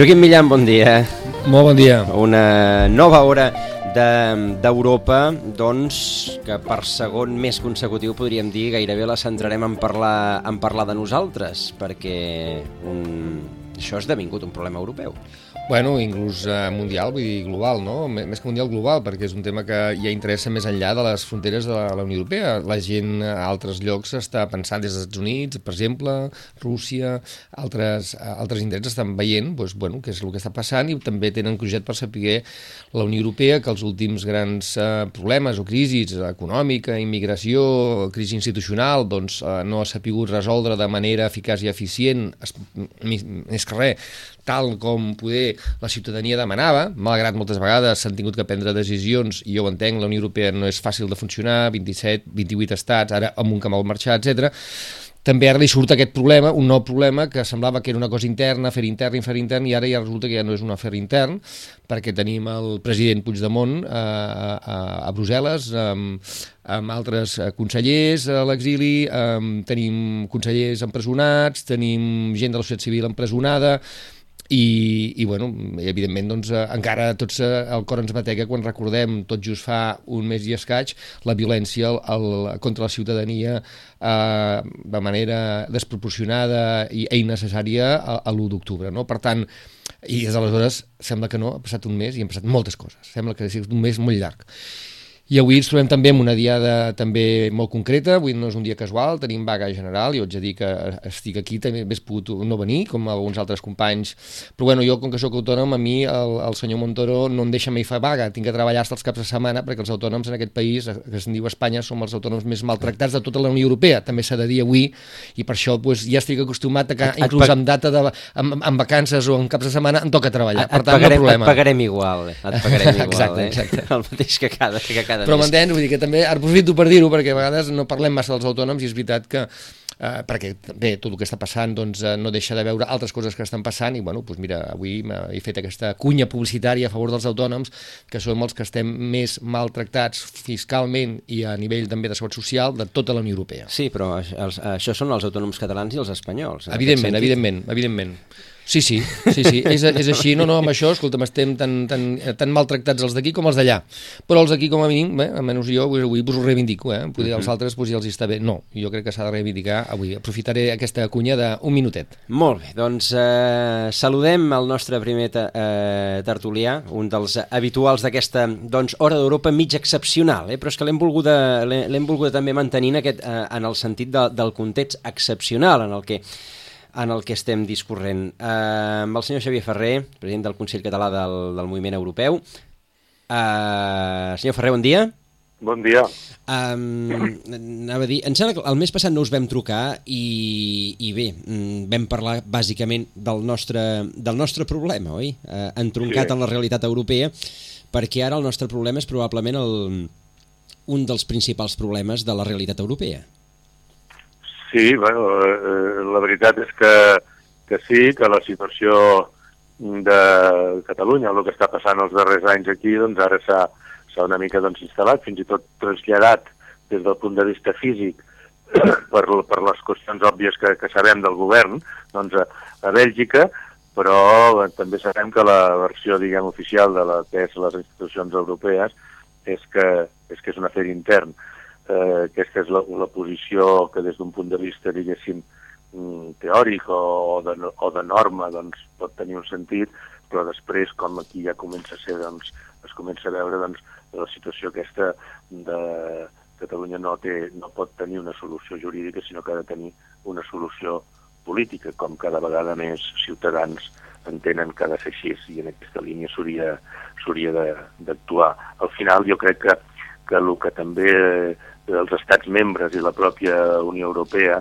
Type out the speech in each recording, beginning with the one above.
Joaquim Millan, bon dia. Molt bon dia. Una nova hora d'Europa, de, doncs, que per segon mes consecutiu podríem dir gairebé la centrarem en parlar, en parlar de nosaltres, perquè això ha esdevingut un problema europeu. Bueno, inclús eh, mundial, vull dir global, no? Més que mundial, global, perquè és un tema que ja interessa més enllà de les fronteres de la, Unió Europea. La gent a altres llocs està pensant des dels Estats Units, per exemple, Rússia, altres, altres indrets estan veient doncs, bueno, què és el que està passant i també tenen cruixet per saber la Unió Europea que els últims grans eh, problemes o crisis econòmica, immigració, crisi institucional, doncs eh, no ha sapigut resoldre de manera eficaç i eficient, més res, tal com poder la ciutadania demanava, malgrat moltes vegades s'han tingut que prendre decisions, i jo ho entenc, la Unió Europea no és fàcil de funcionar, 27, 28 estats, ara amb un que mal marxar, etc. També ara li surt aquest problema, un nou problema que semblava que era una cosa interna, fer intern, fer intern, i ara ja resulta que ja no és un afer intern, perquè tenim el president Puigdemont a, eh, a, a Brussel·les, amb, amb altres eh, consellers a l'exili, tenim consellers empresonats, tenim gent de la societat civil empresonada, i, i bueno, evidentment doncs, eh, encara tots eh, el cor ens batega quan recordem tot just fa un mes i escaig la violència el, el, contra la ciutadania eh, de manera desproporcionada i, i innecessària a, a l'1 d'octubre. No? Per tant, i des d'aleshores sembla que no, ha passat un mes i han passat moltes coses. Sembla que ha sigut un mes molt llarg. I avui ens trobem també amb una diada també molt concreta, avui no és un dia casual, tenim vaga general, jo haig de dir que estic aquí, també hauria pogut no venir, com alguns altres companys, però bueno, jo com que sóc autònom, a mi el, el senyor Montoro no em deixa mai fer vaga, tinc que treballar fins els caps de setmana, perquè els autònoms en aquest país, que es diu Espanya, som els autònoms més maltractats de tota la Unió Europea, també s'ha de dir avui, i per això pues, ja estic acostumat a que, et, inclús amb data de, amb, amb vacances o en caps de setmana, em toca treballar, et, per tant, pagarem, no problema. Et pagarem igual, et pagarem igual, exacte, eh? exacte. el mateix que cada, que cada però m'entens? Vull dir que també aprofito per dir-ho perquè a vegades no parlem massa dels autònoms i és veritat que eh, perquè bé, tot el que està passant doncs, eh, no deixa de veure altres coses que estan passant i bueno, doncs mira, avui he fet aquesta cunya publicitària a favor dels autònoms que som els que estem més maltractats fiscalment i a nivell també de salut social de tota la Unió Europea. Sí, però els, això són els autònoms catalans i els espanyols. Evidentment, evidentment, evidentment. Sí, sí, sí, sí. és, és així, no, no, amb això, escolta'm, estem tan, tan, tan maltractats els d'aquí com els d'allà, però els d'aquí com a mínim, bé, almenys jo avui, avui us ho reivindico, eh? Poder els altres pues, ja els està bé. No, jo crec que s'ha de reivindicar avui. Aprofitaré aquesta cunya d'un minutet. Molt bé, doncs eh, saludem el nostre primer eh, tertulià, un dels habituals d'aquesta doncs, Hora d'Europa mig excepcional, eh? però és que l'hem volgut, volgut també mantenint aquest, eh, en el sentit de, del context excepcional en el que en el que estem discorrent. Uh, amb el senyor Xavier Ferrer, president del Consell Català del, del Moviment Europeu. Uh, senyor Ferrer, bon dia. Bon dia. Um, anava a dir, em sembla que el mes passat no us vam trucar i, i bé, mm, vam parlar bàsicament del nostre, del nostre problema, oi? Uh, entroncat sí. en la realitat europea, perquè ara el nostre problema és probablement el, un dels principals problemes de la realitat europea. Sí, bueno, eh, la veritat és que, que sí, que la situació de Catalunya, el que està passant els darrers anys aquí, doncs ara s'ha una mica doncs, instal·lat, fins i tot traslladat des del punt de vista físic per, per les qüestions òbvies que, que sabem del govern, doncs a, a Bèlgica, però també sabem que la versió, diguem, oficial de la que és les institucions europees és que és, que és un afer intern. Eh, aquesta és la, la posició que des d'un punt de vista, diguéssim, mm, teòric o, o, de, o de norma doncs, pot tenir un sentit, però després, com aquí ja comença a ser, doncs, es comença a veure doncs, la situació aquesta de Catalunya no, té, no pot tenir una solució jurídica, sinó que ha de tenir una solució política, com cada vegada més ciutadans entenen que ha de ser així i en aquesta línia s'hauria d'actuar. Al final jo crec que, que el que també eh, els estats membres i la pròpia Unió Europea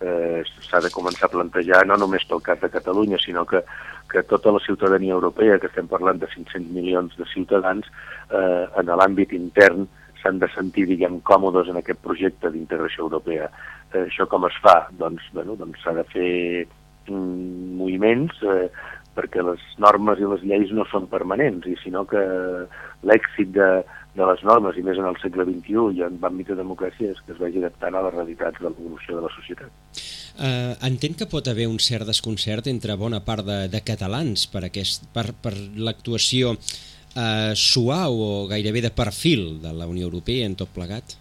eh, s'ha de començar a plantejar no només pel cas de Catalunya, sinó que, que tota la ciutadania europea, que estem parlant de 500 milions de ciutadans, eh, en l'àmbit intern s'han de sentir, diguem, còmodes en aquest projecte d'integració europea. Eh, això com es fa? Doncs, bueno, doncs s'ha de fer mm, moviments eh, perquè les normes i les lleis no són permanents, i sinó que l'èxit de, de les normes, i més en el segle XXI i en l'àmbit de democràcia, és que es vagi adaptant a les realitats de l'evolució de la societat. Uh, entenc que pot haver un cert desconcert entre bona part de, de catalans per, aquest, per, per l'actuació uh, suau o gairebé de perfil de la Unió Europea en tot plegat?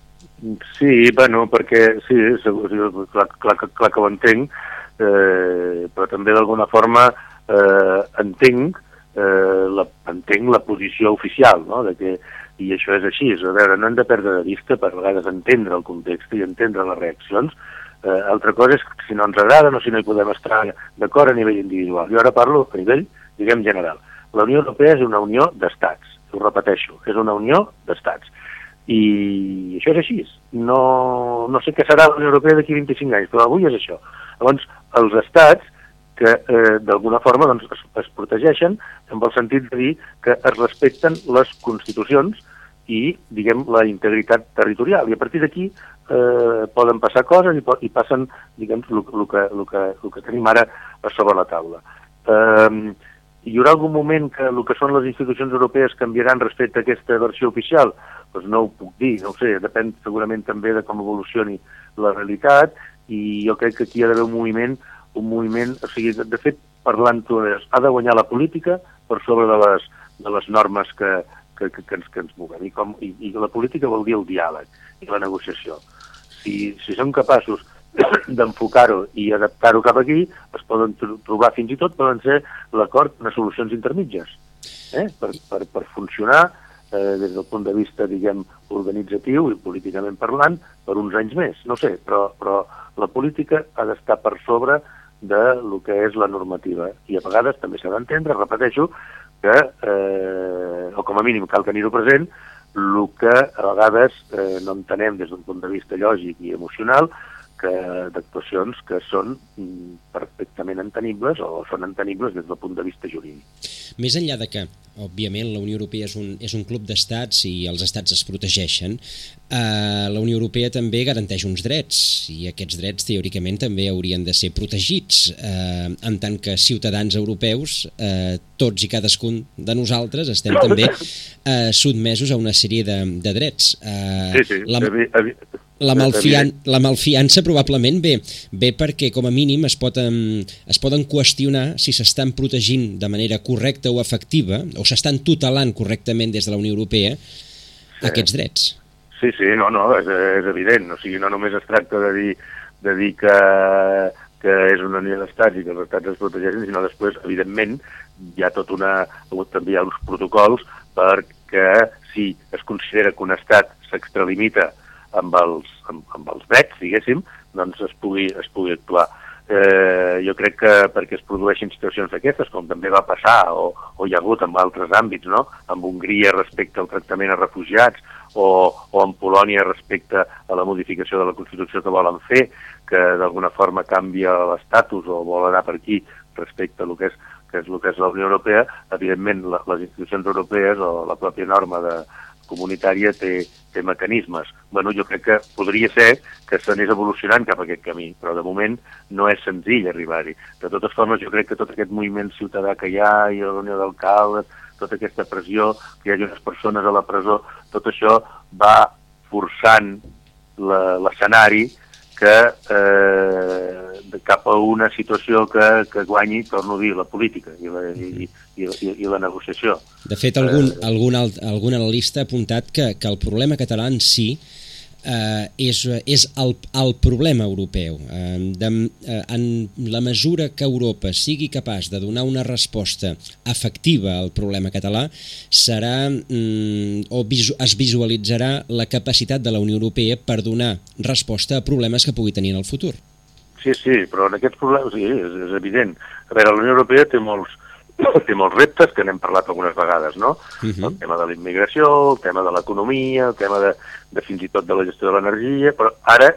Sí, bueno, perquè sí, segur, clar, clar, clar que ho entenc, eh, però també d'alguna forma eh, entenc, eh, la, entenc la posició oficial, no? de que, i això és així, a veure, no hem de perdre de vista per vegades entendre el context i entendre les reaccions, eh, altra cosa és si no ens agrada o si no hi podem estar d'acord a nivell individual. Jo ara parlo a nivell, diguem, general. La Unió Europea és una unió d'estats, ho repeteixo, és una unió d'estats. I això és així. No, no sé què serà la Unió Europea d'aquí 25 anys, però avui és això. Llavors, els estats que eh, d'alguna forma doncs, es, es protegeixen amb el sentit de dir que es respecten les constitucions i, diguem, la integritat territorial. I a partir d'aquí eh, poden passar coses i, i passen, diguem, el que, el, que, el que tenim ara a sobre la taula. Eh, hi haurà algun moment que el que són les institucions europees canviaran respecte a aquesta versió oficial? Doncs no ho puc dir, no ho sé, depèn segurament també de com evolucioni la realitat i jo crec que aquí hi ha d'haver un moviment un moviment, o sigui, de, de fet, parlant-ho, ha de guanyar la política per sobre de les, de les normes que, que, que, que, ens, que ens moguem. I, com, i, I la política vol dir el diàleg i la negociació. Si, si som capaços d'enfocar-ho i adaptar-ho cap aquí, es poden trobar fins i tot, poden ser l'acord les solucions intermitges, eh? per, per, per funcionar eh, des del punt de vista, diguem, organitzatiu i políticament parlant, per uns anys més. No sé, però, però la política ha d'estar per sobre de lo que és la normativa. I a vegades també s'ha d'entendre, repeteixo, que, eh, o com a mínim cal tenir-ho present, el que a vegades eh, no entenem des d'un punt de vista lògic i emocional, que d'actuacions que són mm, perfectament entenibles o són entenibles des del punt de vista jurídic. Més enllà de que, òbviament, la Unió Europea és un, és un club d'estats i els estats es protegeixen, eh, la Unió Europea també garanteix uns drets i aquests drets teòricament també haurien de ser protegits. Eh, en tant que ciutadans europeus eh, tots i cadascun de nosaltres estem també eh, sotmesos a una sèrie de, de drets. Eh, sí, sí, la... La, malfian la malfiança probablement ve, ve perquè com a mínim es, pot, es poden qüestionar si s'estan protegint de manera correcta o efectiva o s'estan tutelant correctament des de la Unió Europea sí. aquests drets. Sí, sí, no, no, és, és evident. O sigui, no només es tracta de dir, de dir que, que és una unió d'estats i que els estats es protegeixen, sinó després, evidentment, hi ha tot una... també hi ha uns protocols perquè si es considera que un estat s'extralimita amb els, amb, amb els drets, diguéssim, doncs es pugui, es pugui actuar. Eh, jo crec que perquè es produeixin situacions d'aquestes, com també va passar o, o hi ha hagut en altres àmbits, no? amb Hongria respecte al tractament a refugiats o, o en Polònia respecte a la modificació de la Constitució que volen fer, que d'alguna forma canvia l'estatus o vol anar per aquí respecte a lo que és, que és el que és la Unió Europea, evidentment les institucions europees o la pròpia norma de, comunitària té, té mecanismes. Bueno, jo crec que podria ser que s'anés evolucionant cap a aquest camí, però de moment no és senzill arribar-hi. De totes formes, jo crec que tot aquest moviment ciutadà que hi ha i la Unió d'Alcaldes, tota aquesta pressió, que hi hagi unes persones a la presó, tot això va forçant l'escenari que eh, cap a una situació que, que guanyi, torno a dir, la política i la, i, i, i, i la negociació. De fet, algun, eh, algun, algun analista ha apuntat que, que el problema català en si eh, és, és el, el problema europeu. Eh, de, eh, en la mesura que Europa sigui capaç de donar una resposta efectiva al problema català, serà mm, o visu, es visualitzarà la capacitat de la Unió Europea per donar resposta a problemes que pugui tenir en el futur. Sí, sí, però en aquests problemes sí, és, és evident. A veure, la Unió Europea té molts, té molts reptes que n'hem parlat algunes vegades, no? Uh -huh. El tema de la immigració, el tema de l'economia, el tema de, de fins i tot de la gestió de l'energia, però ara,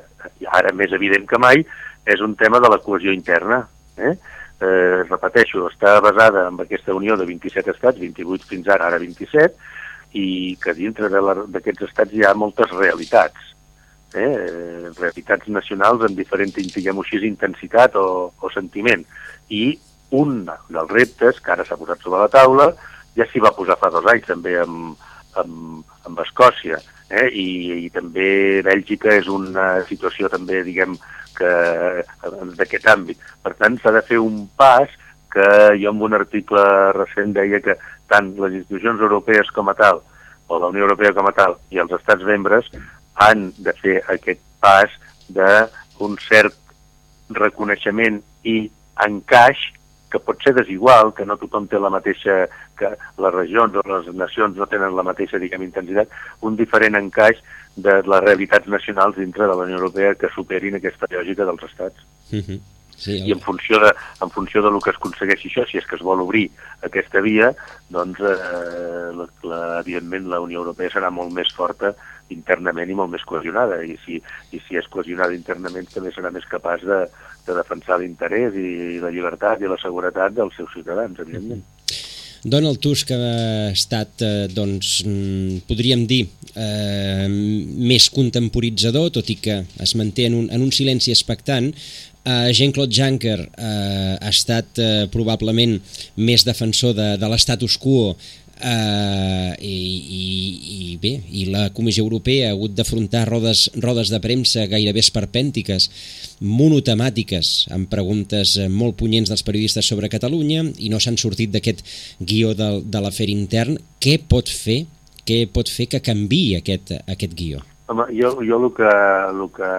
ara més evident que mai, és un tema de la cohesió interna. Eh? Eh, repeteixo, està basada en aquesta unió de 27 estats, 28 fins ara, ara 27, i que dintre d'aquests estats hi ha moltes realitats. Eh? Realitats nacionals amb diferent, diguem així, intensitat o, o sentiment. I un dels reptes que ara s'ha posat sobre la taula, ja s'hi va posar fa dos anys també amb, amb, amb Escòcia, eh? I, i també Bèlgica és una situació també, diguem, que d'aquest àmbit. Per tant, s'ha de fer un pas que jo en un article recent deia que tant les institucions europees com a tal, o la Unió Europea com a tal, i els estats membres han de fer aquest pas d'un cert reconeixement i encaix que pot ser desigual, que no tothom té la mateixa, que les regions o les nacions no tenen la mateixa, diguem, intensitat, un diferent encaix de les realitats nacionals dintre de la Unió Europea que superin aquesta lògica dels estats. Uh. -huh. Sí. I en funció, de, en funció de lo que es aconsegueixi això, si és que es vol obrir aquesta via, doncs, eh, la, la, evidentment, la Unió Europea serà molt més forta internament i molt més cohesionada, i si, i si és cohesionada internament també serà més capaç de, de defensar l'interès i la llibertat i la seguretat dels seus ciutadans, evidentment. -hmm. Donald Tusk ha estat, eh, doncs, mm, podríem dir, eh, més contemporitzador, tot i que es manté en un, en un silenci expectant. Uh, Jean-Claude Juncker uh, ha estat uh, probablement més defensor de, de l'estatus quo Uh, i, i, i bé, i la Comissió Europea ha hagut d'afrontar rodes, rodes de premsa gairebé esperpèntiques, monotemàtiques, amb preguntes molt punyents dels periodistes sobre Catalunya i no s'han sortit d'aquest guió de, de l'afer intern. Què pot fer què pot fer que canvi aquest, aquest guió? Home, jo, jo el, que, el que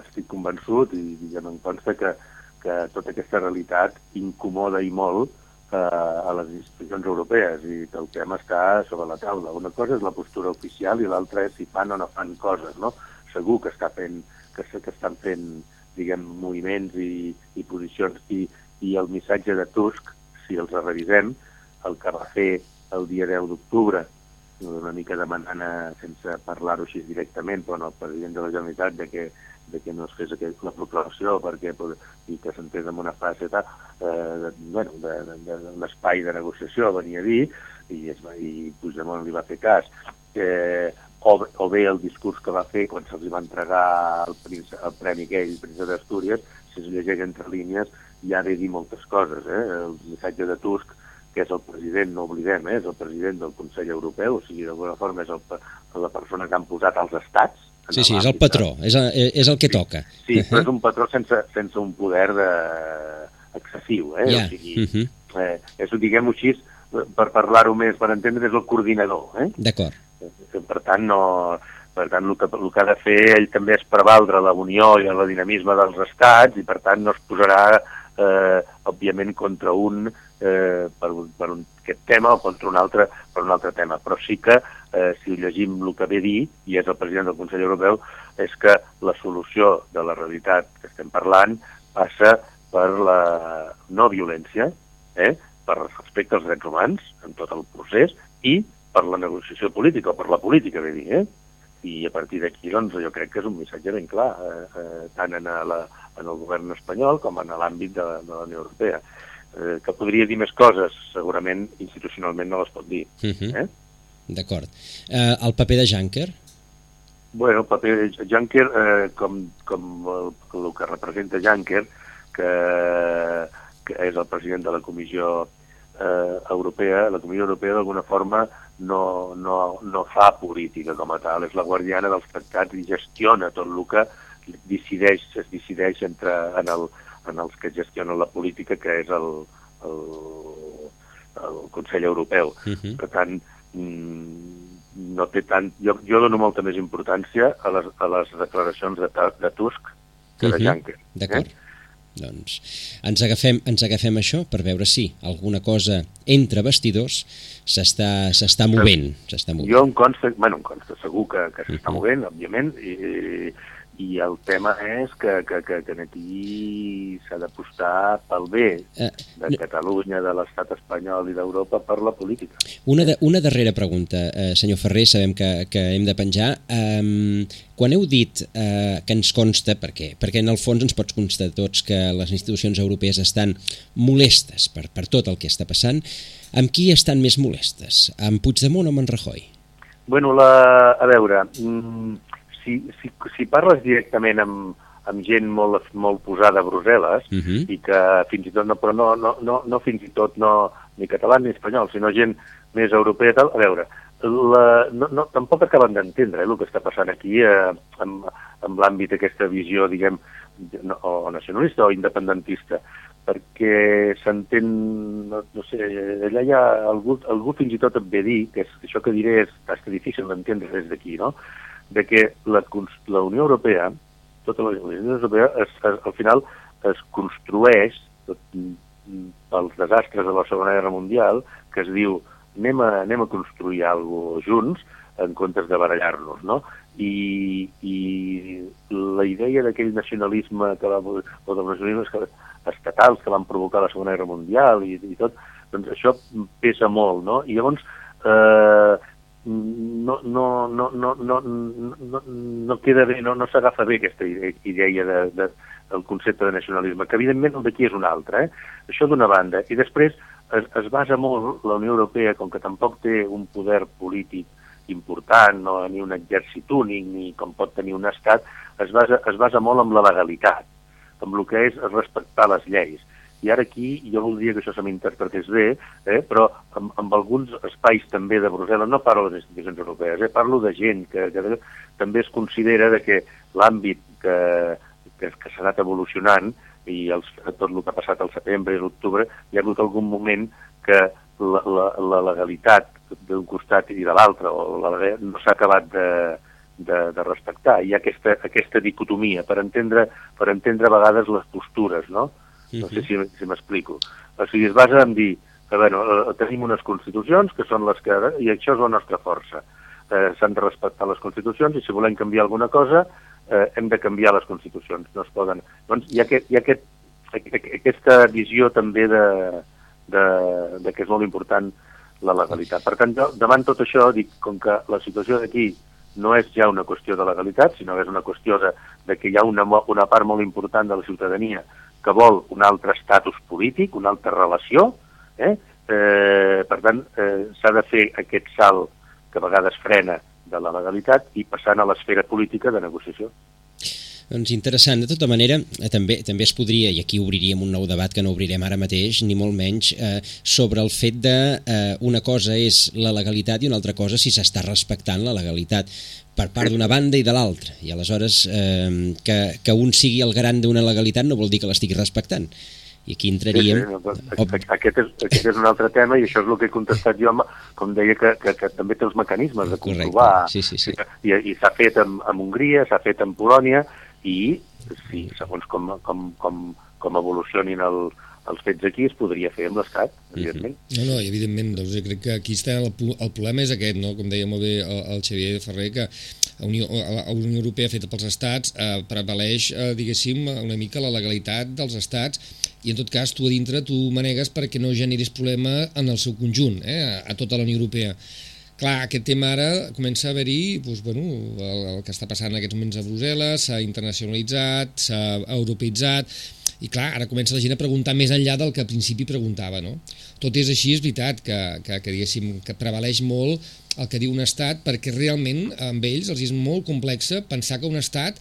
estic convençut, i diguem, em consta que, que tota aquesta realitat incomoda i molt eh, a les institucions europees i que el tema està sobre la taula. Una cosa és la postura oficial i l'altra és si fan o no fan coses, no? Segur que, està fent, que, que estan fent, diguem, moviments i, i posicions i, i el missatge de Tusk, si els revisem, el que va fer el dia 10 d'octubre, una mica demanant, sense parlar-ho així directament, però el president de la Generalitat de que de que no es fes aquest, la proclamació perquè, i que s'entén en una fase eh, de, bueno, de, de, de negociació, venia a dir, i, es va, i Puigdemont li va fer cas, eh, o, o bé el discurs que va fer quan se'ls va entregar el, príncipe, el premi aquell, el príncipe d'Astúries, si es llegeix entre línies, ja ve dir moltes coses. Eh? El missatge de Tusk, que és el president, no oblidem, eh? és el president del Consell Europeu, o sigui, d'alguna forma és el, la persona que han posat els estats, Sí, sí, és el patró, és, el, és el que toca. Sí, sí però és un patró sense, sense un poder de... excessiu, eh? Yeah. O sigui, uh -huh. eh, és, diguem-ho així, per parlar-ho més, per entendre, és el coordinador, eh? D'acord. Per tant, no... Per tant, el que, el que ha de fer ell també és prevaldre la unió i el dinamisme dels estats i, per tant, no es posarà, eh, òbviament, contra un eh, per, per un, aquest tema o contra un altre per un altre tema. Però sí que eh, si llegim el que ve dir, i és el president del Consell Europeu, és que la solució de la realitat que estem parlant passa per la no violència, eh, per respecte als drets humans en tot el procés i per la negociació política, o per la política, ve dir, eh? I a partir d'aquí, doncs, jo crec que és un missatge ben clar, eh, eh, tant en, la, en el govern espanyol com en l'àmbit de, de la Unió Europea. Eh, que podria dir més coses, segurament institucionalment no les pot dir. Uh mhm. -huh. eh? D'acord. Eh, el paper de Juncker? Bueno, el paper de Juncker, eh, com, com el, el que representa Juncker, que, que és el president de la Comissió eh, Europea, la Comissió Europea d'alguna forma no, no, no fa política com a tal, és la guardiana dels tractats i gestiona tot el que decideix, es decideix entre, en, el, en els que gestionen la política, que és el, el, el Consell Europeu. Uh -huh. Per tant, no té tant... Jo, jo dono molta més importància a les, a les declaracions de, de Tusk que de Mhm. Juncker. D'acord. Eh? Doncs ens agafem, ens agafem això per veure si alguna cosa entre vestidors s'està s'està movent. S'està movent. Jo em consta, bueno, em consta segur que, que s'està Mhm. movent, òbviament, i, i el tema és que, que, que, que aquí s'ha d'apostar pel bé Eh, de Catalunya, de l'estat espanyol i d'Europa per la política. Una, de, una darrera pregunta, eh, senyor Ferrer, sabem que, que hem de penjar. Um, quan heu dit eh, que ens consta, perquè, perquè en el fons ens pots constar tots que les institucions europees estan molestes per, per tot el que està passant, amb qui estan més molestes? Amb Puigdemont o amb en Rajoy? Bueno, la, a veure, mm, si, si, si parles directament amb, amb gent molt, molt posada a Brussel·les, Uh -huh. i que fins i tot, no, però no, no, no, no fins i tot no, ni català ni espanyol, sinó gent més europea tal, a veure, la, no, no, tampoc acaben d'entendre eh, el que està passant aquí eh, amb, amb l'àmbit d'aquesta visió, diguem, no, o nacionalista o independentista, perquè s'entén, no, no sé, allà hi ha algú, algú fins i tot et ve dir, que és, això que diré és bastant difícil d'entendre des d'aquí, no?, de que la, la Unió Europea, tota la Unió Europea, es, es, al final es construeix tot, pels desastres de la Segona Guerra Mundial, que es diu anem a, anem a construir alguna junts en comptes de barallar-nos, no? I, I la idea d'aquell nacionalisme que va, o dels nacionalismes que, estatals que van provocar la Segona Guerra Mundial i, i tot, doncs això pesa molt, no? I llavors eh, no, no, no, no, no, no, queda bé, no, no s'agafa bé aquesta ide- idea de, de, del concepte de nacionalisme, que evidentment el d'aquí és un altre, eh? això d'una banda. I després es, es basa molt la Unió Europea, com que tampoc té un poder polític important, no, ni un exèrcit únic, ni com pot tenir un estat, es basa, es basa molt en la legalitat, amb el que és respectar les lleis. I ara aquí jo voldria que això se m'interpretés bé, eh, però amb, amb alguns espais també de Brussel·les, no parlo de les institucions europees, eh, parlo de gent que, que també es considera de que l'àmbit que, que, que s'ha anat evolucionant i els, tot el que ha passat al setembre i l'octubre, hi ha hagut algun moment que la, la, la legalitat d'un costat i de l'altre, la, no s'ha acabat de, de, de respectar. Hi ha aquesta, aquesta dicotomia per entendre, per entendre a vegades les postures, no? No sé si, si m'explico. O sigui, es basa en dir que bueno, eh, tenim unes constitucions que són les que... i això és la nostra força. Eh, S'han de respectar les constitucions i si volem canviar alguna cosa eh, hem de canviar les constitucions. No es poden... Doncs hi ha, aquest, hi ha aquest, aqu- aquesta visió també de, de, de que és molt important la legalitat. Per tant, jo, davant tot això, dic, com que la situació d'aquí no és ja una qüestió de legalitat, sinó que és una qüestió de, de que hi ha una, una part molt important de la ciutadania que vol un altre estatus polític, una altra relació, eh? Eh, per tant, eh, s'ha de fer aquest salt que a vegades frena de la legalitat i passant a l'esfera política de negociació. Doncs interessant. De tota manera, eh, també també es podria, i aquí obriríem un nou debat que no obrirem ara mateix, ni molt menys, eh, sobre el fet de eh, una cosa és la legalitat i una altra cosa si s'està respectant la legalitat per part d'una banda i de l'altra. I aleshores, eh, que, que un sigui el garant d'una legalitat no vol dir que l'estigui respectant. I aquí entraríem... Sí, sí, no, però aquest, és, aquest és un altre tema i això és el que he contestat jo, com deia, que, que, que també té els mecanismes de Correcte, comprovar. sí, sí, sí. I, i s'ha fet amb, amb Hongria, s'ha fet amb Polònia i, sí, segons com, com, com, com evolucionin el, els fets aquí, es podria fer amb l'Estat, evidentment. No, no, i evidentment, doncs jo crec que aquí està el, el problema és aquest, no? com deia molt bé el, el Xavier Ferrer, que la Unió, la Unió Europea feta pels estats eh, prevaleix, eh, diguéssim, una mica la legalitat dels estats i en tot cas tu a dintre tu manegues perquè no generis problema en el seu conjunt, eh, a, a tota la Unió Europea. Clar, aquest tema ara comença a haver-hi doncs, bueno, el, el que està passant en aquests moments a Brussel·les, s'ha internacionalitzat, s'ha europeïtzat, i clar, ara comença la gent a preguntar més enllà del que al principi preguntava, no? Tot és així, és veritat que, que, que diguéssim, que prevaleix molt el que diu un estat, perquè realment amb ells els és molt complexa pensar que un estat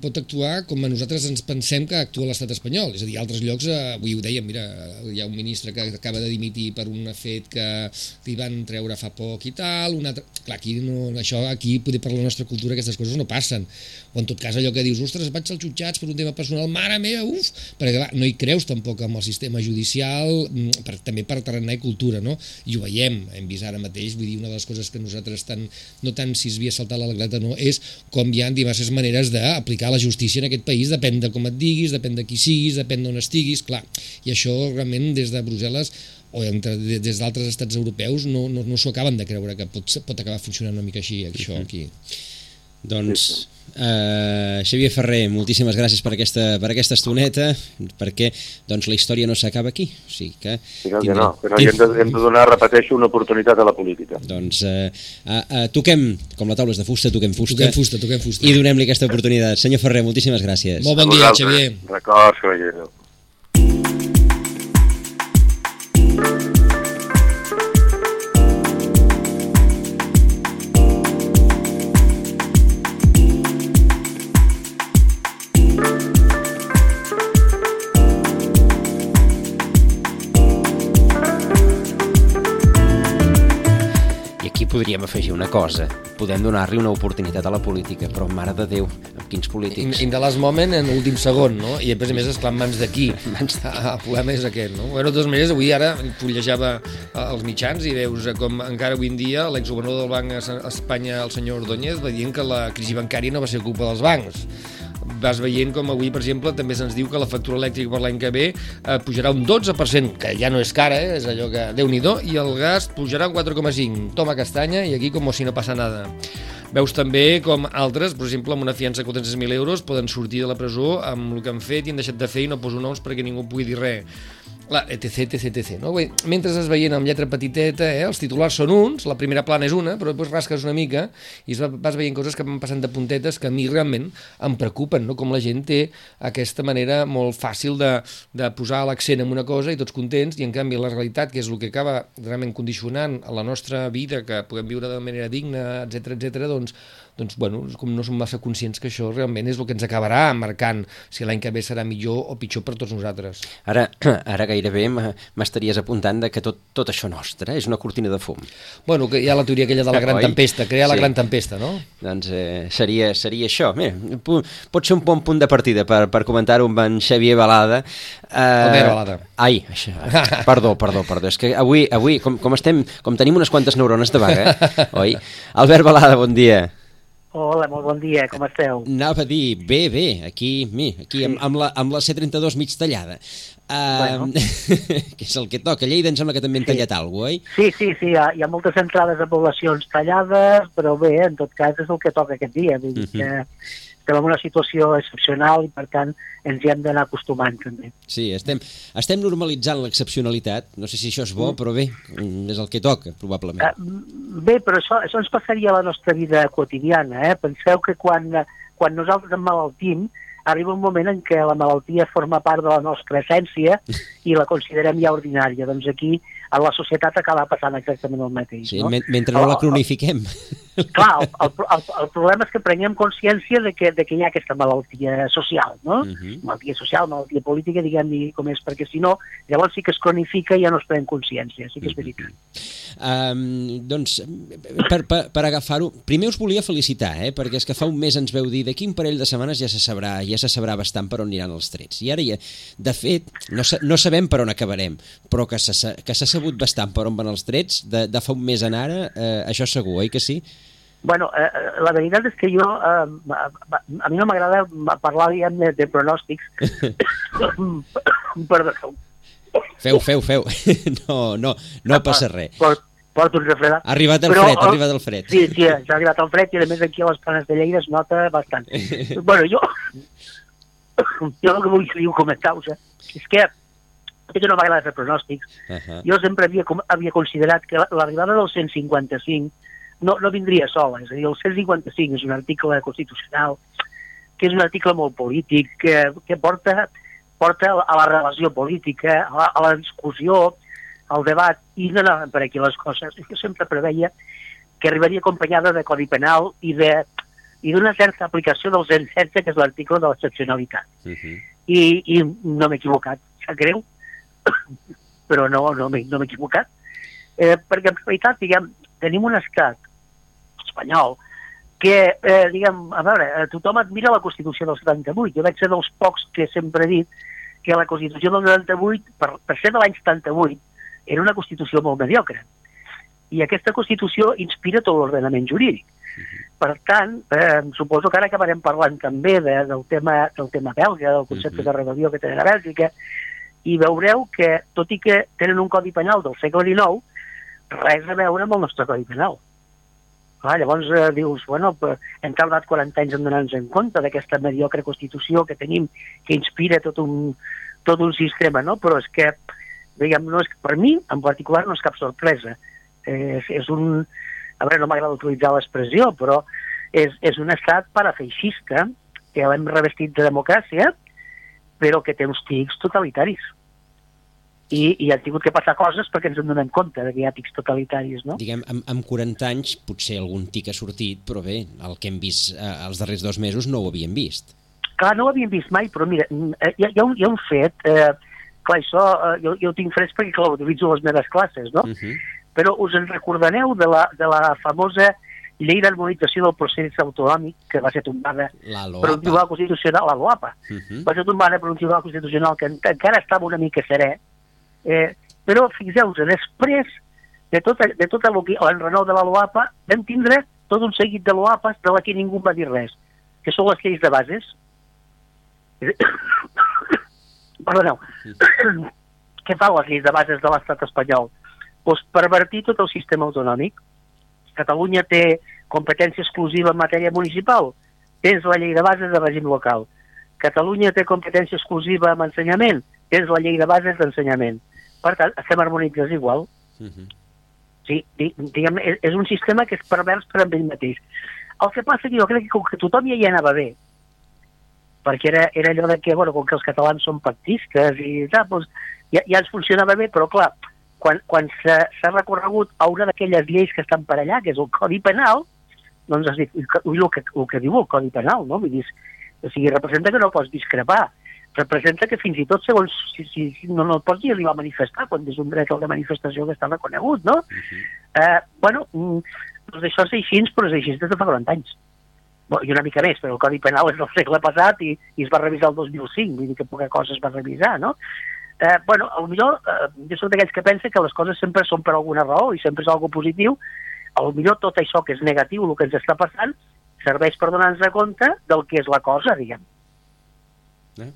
pot actuar com a nosaltres ens pensem que actua l'estat espanyol. És a dir, a altres llocs, eh, avui ho dèiem, mira, hi ha un ministre que acaba de dimitir per un fet que li van treure fa poc i tal, un altre... Clar, aquí no, això, aquí, poder per la nostra cultura, aquestes coses no passen. O en tot cas allò que dius, ostres, vaig als jutjats per un tema personal, mare meva, uf! Perquè clar, no hi creus tampoc amb el sistema judicial, mm, per, també per tarannà i cultura, no? I ho veiem, hem vist ara mateix, vull dir, una de les coses que nosaltres tant, no tant si es havia saltat la o no, és com hi ha diverses maneres d'aplicar la justícia en aquest país, depèn de com et diguis, depèn de qui siguis, depèn d'on estiguis, clar, i això realment des de Brussel·les o entre, des d'altres estats europeus no, no, no s'ho acaben de creure que pot, pot acabar funcionant una mica així, això aquí. Doncs, uh, Xavier Ferrer, moltíssimes gràcies per aquesta, per aquesta estoneta, perquè doncs, la història no s'acaba aquí. O sigui que Sí, que no, que no, hem de, hem de donar, repeteixo, una oportunitat a la política. Doncs uh, uh, uh, toquem, com la taula és de fusta, toquem fusta, Toquem fusta, toquem fusta. i donem-li aquesta oportunitat. Senyor Ferrer, moltíssimes gràcies. Molt bon dia. Xavier. Records, que podríem afegir una cosa. Podem donar-li una oportunitat a la política, però mare de Déu, amb quins In, polítics? in the last moment, en l'últim segon, no? I després, a més, esclar, mans d'aquí. El problema és aquest, no? Bueno, de totes maneres, avui ara fullejava eh, els mitjans i veus eh, com encara avui en dia l'exgovernador del Banc a Espanya, el senyor Ordóñez, va dient que la crisi bancària no va ser culpa dels bancs vas veient com avui, per exemple, també se'ns diu que la factura elèctrica per l'any que ve eh, pujarà un 12%, que ja no és cara, eh? és allò que déu nhi i el gas pujarà un 4,5%. Toma castanya i aquí com si no passa nada. Veus també com altres, per exemple, amb una fiança de 400.000 euros, poden sortir de la presó amb el que han fet i han deixat de fer i no poso noms perquè ningú pugui dir res. Clar, etc, etc, etc. No? Dir, Mentre es veient amb lletra petiteta, eh, els titulars són uns, la primera plana és una, però després rasques una mica i vas veient coses que van passant de puntetes que a mi realment em preocupen, no? com la gent té aquesta manera molt fàcil de, de posar l'accent en una cosa i tots contents, i en canvi la realitat, que és el que acaba realment condicionant la nostra vida, que puguem viure de manera digna, etc etc, doncs, doncs bueno, com no som massa conscients que això realment és el que ens acabarà marcant si l'any que ve serà millor o pitjor per tots nosaltres. Ara, ara gairebé m'estaries apuntant de que tot, tot això nostre és una cortina de fum. Bueno, que hi ha la teoria aquella de la gran Oi? tempesta, crear la Sí. gran tempesta, no? Doncs eh, seria, seria això. Mira, pot ser un bon punt de partida per, per comentar-ho amb en Xavier Balada. Eh, Albert Balada. Ai, això, perdó, perdó, perdó. És que avui, avui com, com, estem, com tenim unes quantes neurones de vaga, oi? Albert Balada, bon dia. Hola, molt bon dia, com esteu? Anava a dir, bé, bé, aquí, mi, aquí amb, amb, la, amb la C32 mig tallada. Uh, Bueno. que és el que toca. A Lleida em sembla que també han Sí. tallat alguna cosa, oi? Sí, sí, sí, hi ha, hi ha moltes entrades de poblacions tallades, però bé, en tot cas és el que toca aquest dia. Vull dir que estem en una situació excepcional i, per tant, ens hi hem d'anar acostumant, també. Sí, estem, estem normalitzant l'excepcionalitat. No sé si això és bo, però bé, és el que toca, probablement. Eh, bé, però això, això ens passaria a la nostra vida quotidiana. Eh? Penseu que quan, quan nosaltres emmalaltim, arriba un moment en què la malaltia forma part de la nostra essència i la considerem ja ordinària. Doncs aquí, a la societat acaba passant exactament el mateix. Sí, no? men mentre no la cronifiquem. Clar, el, el, el, el problema és que prenguem consciència de que, de que hi ha aquesta malaltia social, no? Mhm. Malaltia social, malaltia política, diguem-hi com és, perquè si no, llavors sí que es cronifica i ja no es pren consciència, sí que és veritat. Um, doncs, per, per, per agafar-ho, primer us volia felicitar, eh? perquè és que fa un mes ens veu dir d'aquí un parell de setmanes ja se sabrà, ja se sabrà bastant per on aniran els trets. I ara, ja, de fet, no, no sabem per on acabarem, però que s'ha sabut bastant per on van els trets, de, de fa un mes en ara, eh, això segur, oi que sí? Bueno, eh, eh, la veritat és que jo, eh, a, mi no m'agrada parlar, diguem, de, de pronòstics. Perdó, Feu, feu, feu. No, no, no passa res. Port, porto un refredat. Ha arribat el Però, fred, ha eh, arribat el fred. Sí, sí, s'ha arribat el fred i a més aquí a les planes de Lleida es nota bastant. bueno, jo, jo el que vull, vull comentar-vos eh, és que i que no m'agrada fer pronòstics, Uh -huh. jo sempre havia, havia considerat que l'arribada del 155 no, no vindria sola. És a dir, el 155 és un article constitucional que és un article molt polític, que, que porta, porta a la relació política, a la, a la discussió, al debat, i no anaven per aquí les coses. Jo sempre preveia que arribaria acompanyada de Codi Penal i de i d'una certa aplicació del 116, que és l'article de l'excepcionalitat. Uh -huh. I, i no m'he equivocat, sap greu, però no, no no m'he equivocat, eh, perquè en realitat, diguem, tenim un estat espanyol que, eh, diguem, a veure, eh, tothom admira la Constitució del 78. Jo vaig ser dels pocs que sempre he dit que la Constitució del 78, per, per ser de l'any 78, era una Constitució molt mediocre. i aquesta Constitució inspira tot l'ordenament jurídic. Per tant, eh, suposo que ara acabarem parlant també de, del, tema, del tema belga, del concepte Mhm. de rebel·lió que tenen a Bèlgica, i veureu que, tot i que tenen un codi penal del segle XIX, res a veure amb el nostre codi penal. Clar, llavors eh, dius, bueno, hem tardat 40 anys en donar-nos en compte d'aquesta mediocre Constitució que tenim, que inspira tot un, tot un sistema, no? Però és que, diguem, no és, per mi, en particular, no és cap sorpresa. Eh, és, és un... A veure, no m'agrada utilitzar l'expressió, però és, és un estat parafeixista que l'hem revestit de democràcia, però que té uns tics totalitaris. I, I han tingut que passar coses perquè ens en donem compte de que hi ha tics totalitaris, no? Diguem, amb, amb 40 anys potser algun tic ha sortit, però bé, el que hem vist eh, els darrers dos mesos no ho havíem vist. Clar, no ho havíem vist mai, però mira, mm, eh, hi ha, hi ha, un, hi ha un fet, eh, clar, això eh, jo, jo ho tinc fresc perquè clar, utilitzo les meves classes, no? Uh -huh. Però us en recordareu de la, de la famosa llei d'harmonització del procés autonòmic que va ser tombada per un tribunal constitucional, la LOAPA, Uh -huh. va ser tombada per un tribunal constitucional que en- encara estava una mica serè, eh, però fixeu-vos, després de tot, de tot el que l'enrenou de la LOAPA vam tindre tot un seguit de LOAPAs de la que ningú va dir res, que són les lleis de bases. Perdoneu. Què fan les lleis de bases de l'estat espanyol? Pues pervertir tot el sistema autonòmic. Catalunya té competència exclusiva en matèria municipal, tens la llei de bases de règim local. Catalunya té competència exclusiva en ensenyament, tens la llei de bases d'ensenyament. Per tant, estem harmonitzats igual. Uh -huh. Sí, di- diguem, és, és un sistema que és pervers per ell mateix. El que passa que jo crec que com que tothom ja hi anava bé, perquè era, era allò de que, bueno, com que els catalans són pactistes i tal, doncs ja, ja ens funcionava bé, però clar, quan, quan s'ha recorregut a una d'aquelles lleis que estan per allà, que és el Codi Penal, doncs has dit, ui, el que, el que diu el Codi Penal, no? Vull dir, o sigui, representa que no pots discrepar, representa que fins i tot segons si, si, si no, no et pots ni arribar a manifestar quan és un dret al de manifestació que està reconegut, no? Eh, bueno, mm, doncs això és així, però és així des de fa 40 anys. Bueno, I una mica més, però el Codi Penal és del segle passat i, i es va revisar el 2005, vull dir que poca cosa es va revisar, no? Eh, bueno, potser eh, jo soc d'aquells que pensa que les coses sempre són per alguna raó i sempre és algo positiu. millor tot això que és negatiu, el que ens està passant, serveix per donar-nos compte del que és la cosa, diguem. Eh?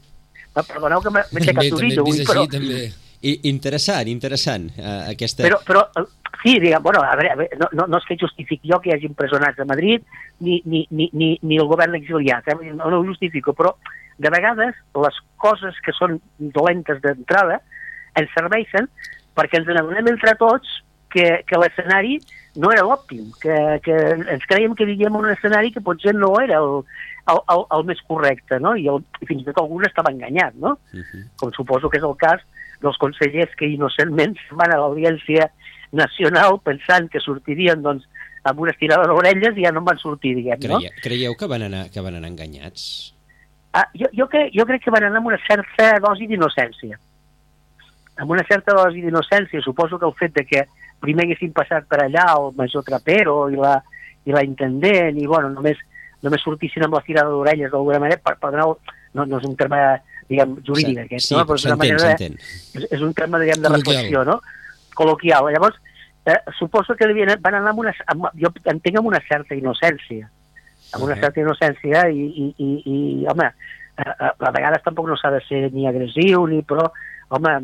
Eh, Perdoneu que m'he També, aixecat també un hem vist però, també. I, interessant, interessant, uh, aquesta... Però, però eh, sí, diguem, bueno, a veure, a veure no, no, no és que justifiqui jo que hi hagi empresonats a Madrid ni, ni, ni, ni, ni el govern exiliat, eh? No, no ho justifico, però de vegades les coses que són dolentes d'entrada ens serveixen perquè ens adonem entre tots que, que l'escenari no era l'òptim, que, que ens creiem que vivíem un escenari que potser no era el, el, el, el més correcte, no? I, el, i fins i tot algun estava enganyat, no? Uh -huh. com suposo que és el cas dels consellers que innocentment van a l'Audiència Nacional pensant que sortirien doncs, amb una estirada d'orelles i ja no en van sortir, diguem, no? Creie, creieu que van, anar, que van anar enganyats? Ah, jo, jo, crec, jo crec que van anar amb una certa dosi d'innocència. Amb una certa dosi d'innocència, suposo que el fet de que primer haguessin passat per allà el major Trapero i la, i la intendent i, bueno, només, només sortissin amb la tirada d'orelles d'alguna manera, per, per no, no, no és un terme, diguem, jurídic aquest, sí, no? Però és una manera de, és, és un terme, diguem, de Col·loquial. reflexió, no? Col·loquial. Llavors, eh, suposo que devien, van anar amb una, amb, jo entenc amb una certa innocència, amb una certa innocència i, i, i, i home, a, a, a vegades tampoc no s'ha de ser ni agressiu, ni, però, home,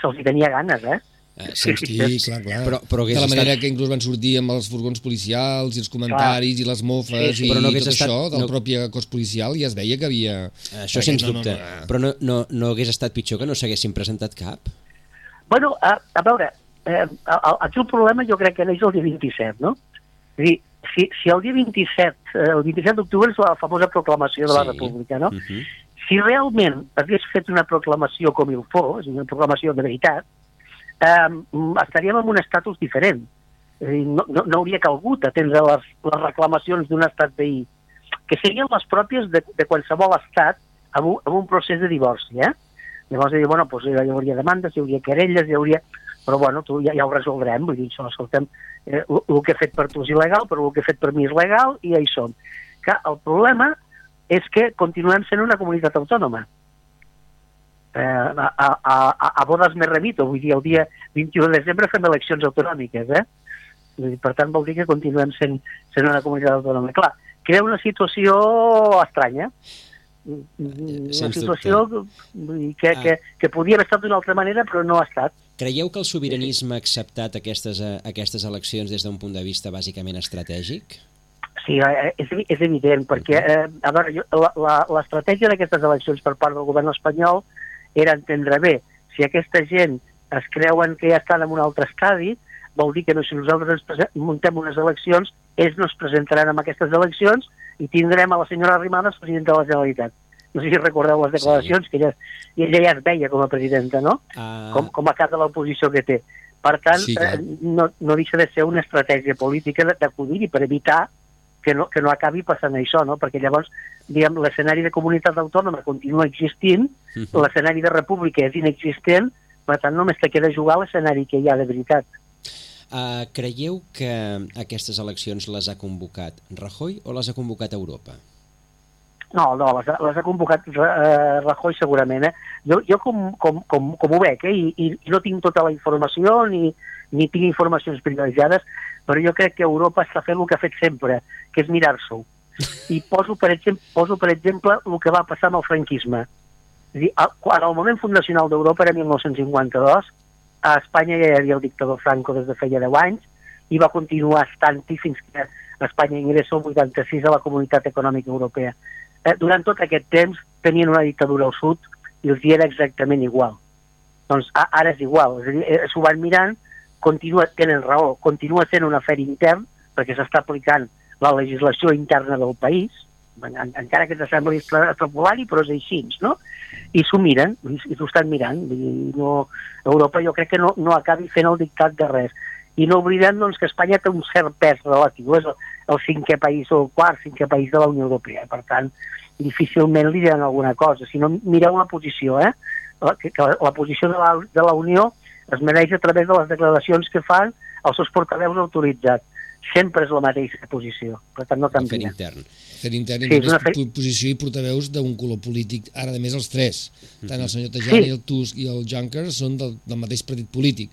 se'ls tenia ganes, eh? Eh, sí, Sí, clar, clar. Però- però de la manera estat- que inclús van sortir amb els furgons policials i els comentaris i les mofes Sí, i Però no tot estat- això del no- propi cos policial ja es veia que havia... Això sens dubte. No, no, no. Però no, no, no hagués estat pitjor que no s'haguessin presentat cap? Bueno, a, a veure, eh, aquí el problema jo crec que neix el dia 27, no? És a dir, si, si el dia 27, eh, el 27 d'octubre és la famosa proclamació de la Sí. República, no? Uh -huh. si realment hagués fet una proclamació com il fos, una proclamació de veritat, eh, estaríem en un estatus diferent. És dir, no, no, no hauria calgut atendre les, les reclamacions d'un estat veí, que serien les pròpies de, de qualsevol estat amb un, amb un procés de divorci. Eh? Llavors, dir, bueno, doncs, hi hauria demandes, hi hauria querelles, hi hauria... Però bueno, tu, ja, ja ho resoldrem, vull dir, això, escoltem, eh, el, el que he fet per tu és il·legal, però el que he fet per mi és legal, i ja hi som. Que el problema és que continuem sent una comunitat autònoma. Eh, a, a, a, a bodes me remito, vull dir, el dia 21 de desembre fem eleccions autonòmiques, eh? Vull dir, Per tant, vol dir que continuem sent, sent una comunitat autònoma. Clar, crea una situació estranya, una Sens situació vull dir, que, que, que podia haver estat d'una altra manera, però no ha estat. Creieu que el sobiranisme ha acceptat aquestes, eh, aquestes eleccions des d'un punt de vista bàsicament estratègic? Sí, eh, és, és evident, perquè eh, a veure, l'estratègia d'aquestes eleccions per part del govern espanyol era entendre bé, si aquesta gent es creuen que ja estan en un altre estadi, vol dir que no, si nosaltres muntem unes eleccions, ells no es presentaran en aquestes eleccions i tindrem a la senyora Arrimadas presidenta de la Generalitat. No sé si recordeu les declaracions, que ella, ella ja es veia com a presidenta, no? Uh, com, com a cap de l'oposició que té. Per tant, Sí, sí, clar. eh, no, no deixa de ser una estratègia política de- d'acudir-hi per evitar que no, que no acabi passant això, no? perquè llavors diguem, l'escenari de comunitat autònoma continua existint, uh -huh. l'escenari de república és inexistent, per tant només te queda jugar l'escenari que hi ha de veritat. uh, creieu que aquestes eleccions les ha convocat Rajoy o les ha convocat Europa? No, no, les, les ha convocat eh, Rajoy segurament. Eh? Jo, jo com, com, com, com ho veig, eh? I, i, no tinc tota la informació ni, ni tinc informacions privilegiades, però jo crec que Europa està fent el que ha fet sempre, que és mirar-s'ho. I poso per, exemple, poso, per exemple, el que va passar amb el franquisme. És dir, quan el moment fundacional d'Europa era 1952, a Espanya ja hi havia el dictador Franco des de feia 10 anys i va continuar estant-hi fins que Espanya ingressa el 86 a la Comunitat Econòmica Europea. Eh, durant tot aquest temps tenien una dictadura al sud i els hi era exactament igual. Doncs ara és igual, és a dir, eh, s'ho van mirant, continua, tenen raó, continua sent un afer intern, perquè s'està aplicant la legislació interna del país, en, encara que ens sembli extrapolari, però és així, no? I s'ho miren, i, i s'ho estan mirant. Dir, no, Europa jo crec que no, no acabi fent el dictat de res. I no oblidem doncs, que Espanya té un cert pes relatiu, és el cinquè país o el quart cinquè país de la Unió Europea. Per tant, difícilment li diran alguna cosa. Si no, mireu la posició, eh? La, que, que la, la posició de la, de la Unió es mereix a través de les declaracions que fan els seus portaveus autoritzats. Sempre és la mateixa posició, per tant no canvia. intern. Fer intern Sí, és una posició i portaveus d'un color polític, ara de més els tres. Tant el senyor Tajani, Sí. el Tusk i el Juncker són del, del mateix partit polític.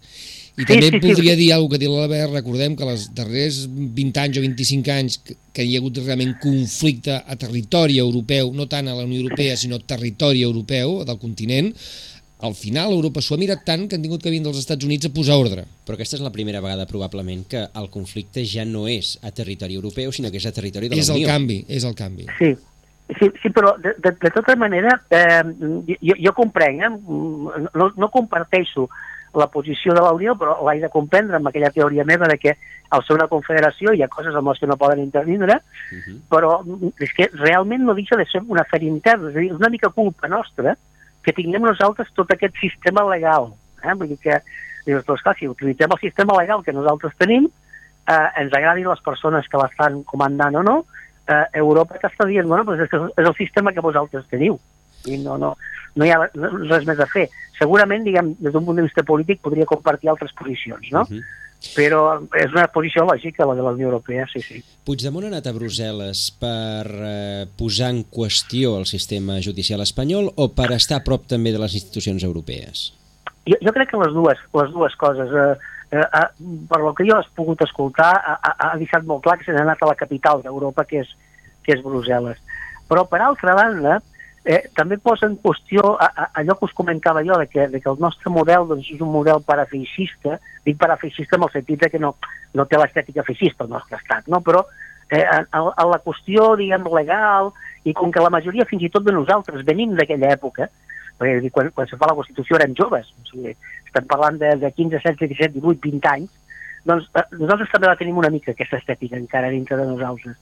I Sí, també sí, voldria sí. dir alguna que ha dit l'Albert, recordem que els darrers 20 anys o 25 anys que, que hi ha hagut realment conflicte a territori europeu, no tant a la Unió Europea, sinó a territori europeu del continent, al final Europa s'ho ha mirat tant que han tingut que venir dels Estats Units a posar ordre. Però aquesta és la primera vegada, probablement, que el conflicte ja no és a territori europeu, sinó que és a territori de És la el Unió. canvi, és el canvi. Sí, sí, sí però de, de, de tota manera eh, jo, jo comprenc, eh? no, no comparteixo la posició de la Unió, però l'haig de comprendre amb aquella teoria meva de que al ser una confederació hi ha coses amb les que no poden intervindre, Uh -huh. però és que realment no deixa de ser un afer intern, és a dir, és una mica culpa nostra que tinguem nosaltres tot aquest sistema legal. Eh? Vull dir que, dius, doncs clar, si utilitzem el sistema legal que nosaltres tenim, eh, ens agradin les persones que l'estan comandant o no, eh, Europa t'està dient, bueno, doncs és, que és el sistema que vosaltres teniu. I no, no, no hi ha res més a fer. Segurament, diguem, des d'un punt de vista polític podria compartir altres posicions, no? Uh -huh. Però és una posició lògica, la de la Unió Europea, sí, sí. Puigdemont ha anat a Brussel·les per eh, posar en qüestió el sistema judicial espanyol o per estar a prop també de les institucions europees? Jo, jo crec que les dues, les dues coses. Eh, eh, eh, per lo que jo has pogut escoltar, ha, ha, ha deixat molt clar que s'ha anat a la capital d'Europa, que, és, que és Brussel·les. Però, per altra banda, eh, també posa en qüestió a, a, allò que us comentava jo, de que, de que el nostre model doncs, és un model parafeixista, dic parafeixista en el sentit de que no, no té l'estètica feixista el nostre estat, no? però eh, a, a la qüestió, diguem, legal, i com que la majoria fins i tot de nosaltres venim d'aquella època, perquè dir, quan, quan se fa la Constitució érem joves, o sigui, estem parlant de, de 15, 16, 17, 18, 20 anys, doncs eh, nosaltres també la tenim una mica, aquesta estètica, encara dintre de nosaltres.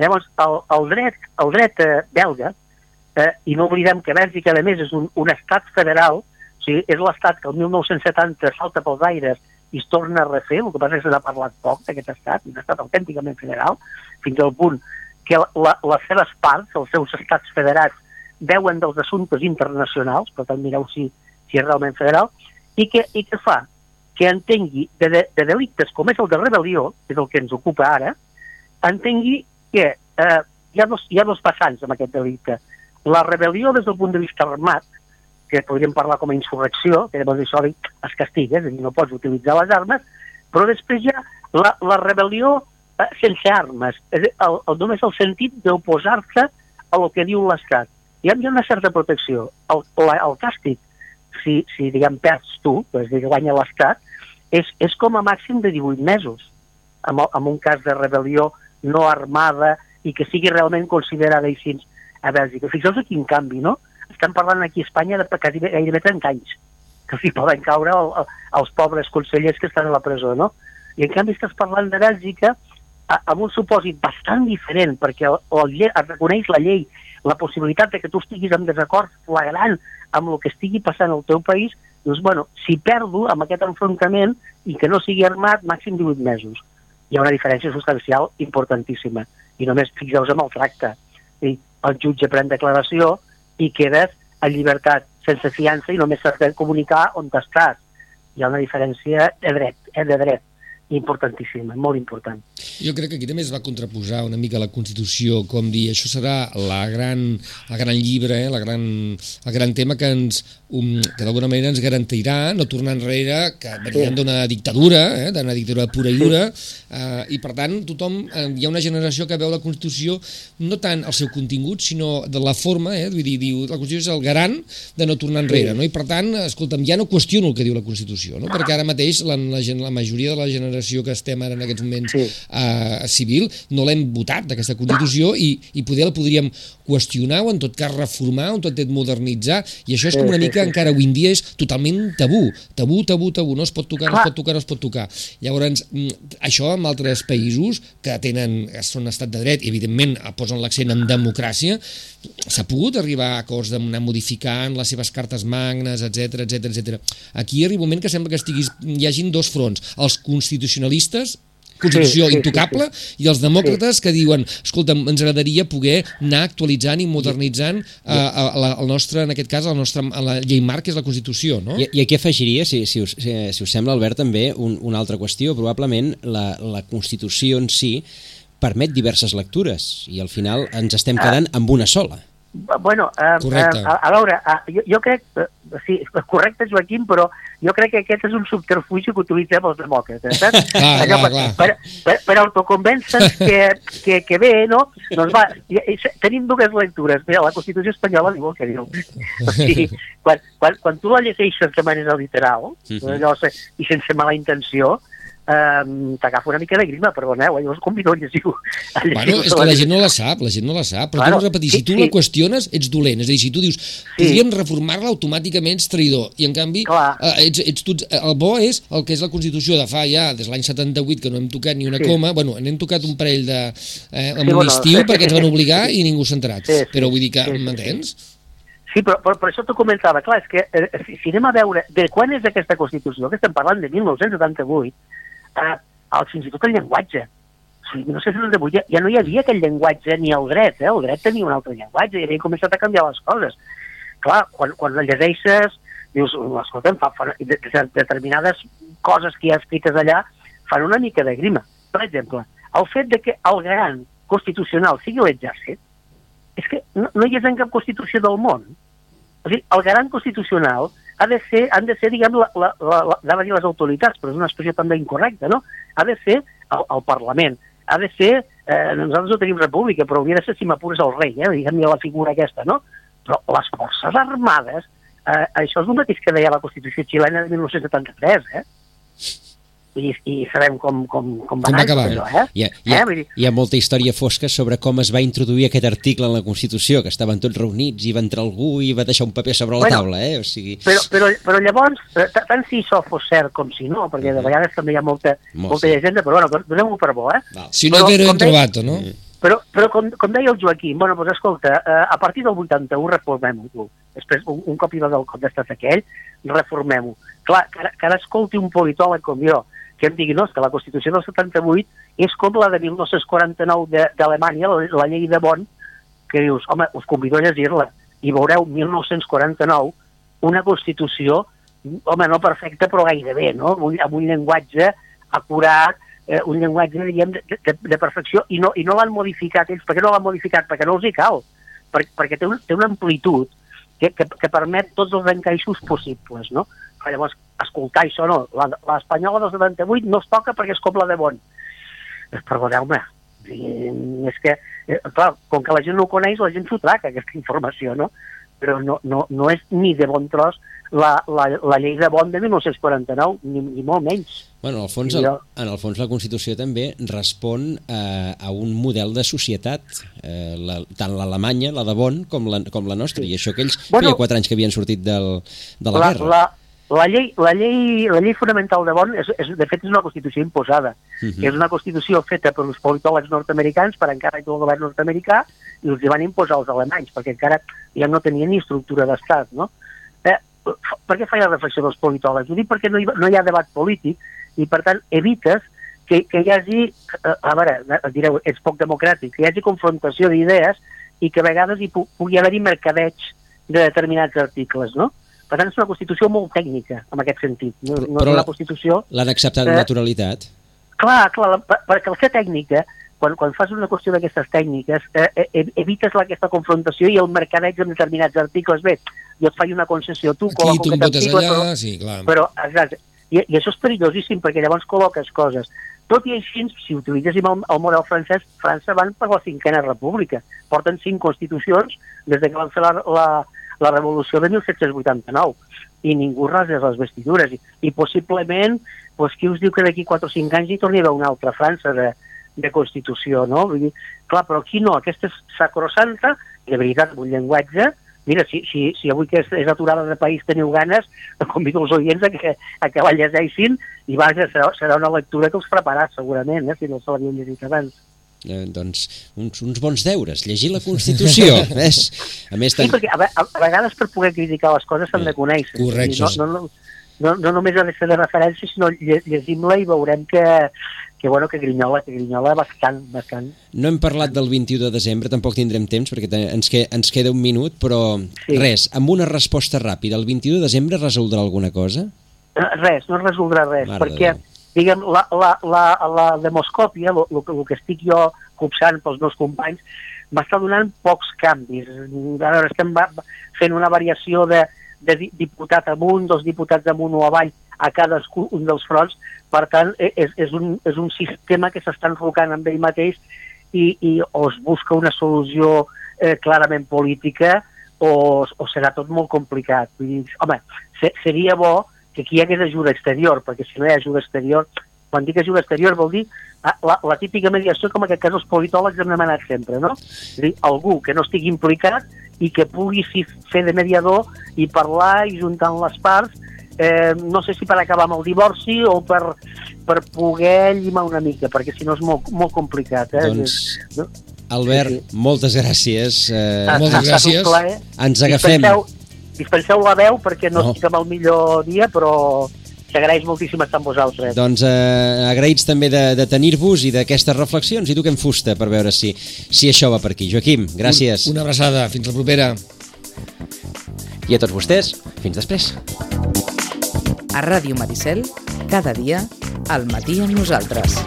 Llavors, el, el dret, el dret eh, belga, eh, i no oblidem que Bèlgica, a més, és un, un estat federal, o sigui, és l'estat que el 1970 salta pels aires i es torna a refer, el que passa és que se n'ha parlat poc d'aquest estat, un estat autènticament federal, fins al punt que la, les seves parts, els seus estats federats, veuen dels assumptes internacionals, per tant mireu si, si és realment federal, i que, i que fa que entengui de, de, de delictes com és el de rebel·lió, que és el que ens ocupa ara, entengui que eh, hi, ha dos, hi ha dos amb aquest delicte. La rebel·lió des del punt de vista armat, que podríem parlar com a insurrecció, que llavors això es castiga, és a dir, no pots utilitzar les armes, Però després hi ha la, la rebel·lió eh, sense armes, és el, el, només el sentit d'oposar-se a lo que diu l'Estat. Hi ha, hi ha una certa protecció. El, la, el càstig, si, si diguem, perds tu, és dir, guanya l'Estat, és, és com a màxim de 18 mesos, en, en un cas de rebel·lió no armada i que sigui realment considerada així a Bèlgica. Fixeu-vos quin canvi, no? Estem parlant aquí a Espanya de gairebé, gairebé 30 anys que s'hi poden caure el, el, els pobres consellers que estan a la presó, no? I en canvi estàs parlant de Bèlgica a, amb un supòsit bastant diferent, perquè el, el, es reconeix la llei la possibilitat de que tu estiguis en desacord flagrant amb el que estigui passant al teu país, dius, bueno, si perdo amb aquest enfrontament i que no sigui armat, màxim 18 mesos. Hi ha una diferència substancial importantíssima. I només fixeu-vos amb el tracte. El jutge pren declaració i quedes en llibertat sense fiança i només s'ha de comunicar on estàs. Hi ha una diferència de dret, eh, de dret importantíssima, molt important. Jo crec que aquí també es va contraposar una mica la Constitució, com dir, això serà la gran, el gran llibre, eh, la gran, el gran tema que ens um, que d'alguna manera ens garantirà no tornar enrere, que venien sí. d'una dictadura, eh, d'una dictadura pura i dura, eh, i per tant tothom, eh, hi ha una generació que veu la Constitució no tant el seu contingut, sinó de la forma, eh, vull dir, diu, la Constitució és el garant de no tornar enrere, sí. no? i per tant, escolta'm, ja no qüestiono el que diu la Constitució, no? perquè ara mateix la, la, la majoria de la generació generació que estem ara en aquests moments sí. uh, civil, no l'hem votat d'aquesta Constitució i, i poder la podríem qüestionar o en tot cas reformar o en tot cas modernitzar i això és com una mica sí, sí. encara avui en dia és totalment tabú, tabú, tabú, tabú no es pot tocar, no es pot tocar, no es pot tocar llavors mm, això en altres països que tenen, són estat de dret i evidentment posen l'accent en democràcia s'ha pogut arribar a acords d'anar modificant les seves cartes magnes, etc etc etc. Aquí arriba un moment que sembla que estiguis, hi hagin dos fronts, els constitucionalistes constitució sí, sí, intocable sí, sí. i els demòcrates sí. que diuen escolta, ens agradaria poder anar actualitzant i modernitzant uh, la, el nostre, en aquest cas, el nostre, la llei marc és la Constitució, no? I, i aquí afegiria, si, si, us, si, si us sembla, Albert, també un, una altra qüestió, probablement la, la Constitució en si permet diverses lectures i al final ens estem quedant amb una sola. Bueno, eh, correcte. eh, a, a veure, eh, jo, jo crec, eh, sí, correcte Joaquim, però jo crec que aquest és un subterfugi que utilitzem els demòcrates, saps? ah, Allò, clar, clar. Per, per, per autoconvèncer que, que, que bé, no? Doncs va, tenim dues lectures. Mira, la Constitució espanyola diu el que diu. O sigui, quan, quan, quan tu la llegeixes de manera literal, uh -huh. allò, i sense mala intenció, um, t'agafa una mica de grima, perdoneu, eh? jo us convido a llegir a llegir bueno, és que la gent no la sap, la gent no la sap, però claro, tu repetir, sí, si tu sí. la qüestiones, ets dolent, és a dir, si tu dius, sí. podríem reformar-la automàticament ets traïdor, i en canvi, eh, ets, ets tu, el bo és el que és la Constitució de fa ja, des de l'any 78, que no hem tocat ni una sí. coma, bueno, n'hem tocat un parell de, eh, amb sí, un bueno, estiu, sí, perquè ens van obligar i ningú s'ha entrat, sí, sí, però vull dir que, sí, m'entens? Sí. Sí, però, però per això t'ho comentava, clar, és que eh, si, si anem a veure de quan és aquesta Constitució, que estem parlant de 1978, eh, fins i tot el llenguatge. O sigui, no sé si de ja, ja no hi havia aquell llenguatge ni el dret, eh? el dret tenia un altre llenguatge i havia començat a canviar les coses. Clar, quan, quan la llegeixes, dius, escolta'm, fa, fa, determinades coses que hi ha escrites allà fan una mica de grima. Per exemple, el fet de que el gran constitucional sigui l'exèrcit, és que no, no hi és en cap constitució del món. O sigui, el gran constitucional ha de ser, han de ser, diguem, la, la, la, la, dir les autoritats, però és una expressió també incorrecta, no? Ha de ser el, el Parlament, ha de ser, eh, nosaltres no tenim república, però hauria de ser, si m'apures, el rei, eh? diguem la figura aquesta, no? Però les forces armades, eh, això és el mateix que deia la Constitució xilena de 1973, eh? I, i sabem com, com, com va, com va acabar. Això, eh? Hi ha, hi, ha, eh? hi ha molta història fosca sobre com es va introduir aquest article en la Constitució, que estaven tots reunits i va entrar algú i va deixar un paper sobre la bueno, taula. Eh? O sigui... però, però, però llavors, eh, tant si això fos cert com si no, perquè de vegades també hi ha molta, Molt molta sí. llegenda, però bueno, donem-ho per bo. Eh? Val. Si no, però, t'ho trobat, no? Però, però com, com deia el Joaquim, bueno, doncs escolta, eh, a partir del 81 reformem-ho, Després, un, un cop i va del cop d'estat aquell, reformem-ho. Clar, que ara, que ara escolti un politòleg com jo, que em digui, no, que la Constitució del 78 és com la de 1949 d'Alemanya, la, la llei de Bonn, que dius, home, us convido a llegir-la, i veureu 1949 una Constitució, home, no perfecta, però gairebé, no? Amb un, amb un llenguatge acurat, eh, un llenguatge, diguem, de, de, de perfecció, i no, i no l'han modificat ells. Per què no l'han modificat? Perquè no els hi cal. Per, perquè té, un, té una amplitud que, que, que permet tots els encaixos possibles, no? Llavors, escoltar això no, la- l'espanyola del 78 no es toca perquè és com la de Bon. Perdoneu-me, i és que, eh, clar, com que la gent no ho coneix, la gent s'ho traca, aquesta informació, no? Però no, no, no és ni de bon tros la, la, la llei de Bon de 1949, ni, ni molt menys. Bueno, en el fons, el, en el fons la Constitució també respon eh, a un model de societat, eh, la, tant l'Alemanya, la de Bonn, com la, com la nostra, i això que ells Bueno, feia quatre anys que havien sortit del, de la, la, guerra. la, la, llei, la, llei, la llei fonamental de Bonn, és, és, de fet, és una Constitució imposada. Mhm. És una Constitució feta per els politòlegs nord-americans per encàrrec del govern nord-americà i els hi van imposar els alemanys, perquè encara ja no tenien ni estructura d'estat, no? Eh, per què feia la reflexió dels politòlegs? Ho dic perquè no hi, no hi ha debat polític i, per tant, evites que, que hi hagi, eh, a veure, eh, direu, ets poc democràtic, que hi hagi confrontació d'idees i que a vegades hi pu pugui haver-hi mercadeig de determinats articles, no? Per tant, és una Constitució molt tècnica, en aquest sentit. No, no Però és la- una Constitució... L'han acceptat Eh, amb naturalitat. Clar, clar, la- per- perquè al ser tècnica, quan, quan fas una qüestió d'aquestes tècniques, eh, eh, evites la, aquesta confrontació i el mercadeig amb determinats articles. Bé, jo et faig una concessió, tu Aquí, tu em article, allà, però, sí, clar. però exacte, i, i això és perillosíssim perquè llavors col·loques coses. Tot i així, si utilitzéssim el, el model francès, França van per la cinquena república. Porten cinc constitucions des de que van fer la, la, la revolució de 1789 i ningú rasés les vestidures. I, i possiblement, doncs, qui us diu que d'aquí 4 o 5 anys hi torni a una altra França de, de Constitució, no? Vull dir, clar, però aquí no, aquesta és sacrosanta, de veritat, un llenguatge, mira, si, si, si avui que és, és aturada de país teniu ganes, convido els oients a que, a que la llegeixin i vaja, serà, serà una lectura que els preparà segurament, eh, si no se l'havien llegit abans. Eh, doncs, uns, uns bons deures, llegir la Constitució. ves? A més, Sí, tan... perquè a, a, a vegades per poder criticar les coses s'han de conèixer. Correcte. No, no, no, no, no només ha de ser de referència, sinó lle, llegim-la i veurem que, que, bueno, que grinyola, que grinyola bastant, bastant. No hem parlat del 21 de desembre, tampoc tindrem temps perquè ens, que, ens queda un minut, però Sí. res, amb una resposta ràpida, el 21 de desembre resoldrà alguna cosa? Eh, Res, no es resoldrà res, Mare perquè, Déu. Diguem, la, la, la, la demoscòpia, el, que estic jo copsant pels meus companys, m'està donant pocs canvis. A veure, estem fent una variació de, de di- diputat amunt, dos diputats amunt o avall a cadascun un dels fronts, per tant, e- és, és, un, és un sistema que s'està enrocant amb ell mateix i, i o es busca una solució eh, clarament política o, o serà tot molt complicat. Vull dir, home, se, seria bo que aquí hi hagués ajuda exterior, perquè si no hi ha ajuda exterior, quan dic ajuda exterior vol dir ah, la, la típica mediació com en aquest cas els politòlegs hem demanat sempre, no? És dir, algú que no estigui implicat i que pugui fer de mediador i parlar i juntant les parts, eh, no sé si per acabar amb el divorci o per, per poder llimar una mica, perquè si no és molt, molt complicat. Eh? Doncs, no? Albert, Sí, moltes gràcies. Eh, Ha- moltes gràcies. ens agafem. Dispenseu, dispenseu la veu perquè no, No. estic amb el millor dia, però s'agraeix moltíssim estar amb vosaltres. Doncs eh, agraïts també de, de tenir-vos i d'aquestes reflexions i toquem fusta per veure si, si això va per aquí. Joaquim, gràcies. Una abraçada, fins la propera. I a tots vostès, fins després. A Ràdio Maricel, cada dia, al matí amb nosaltres.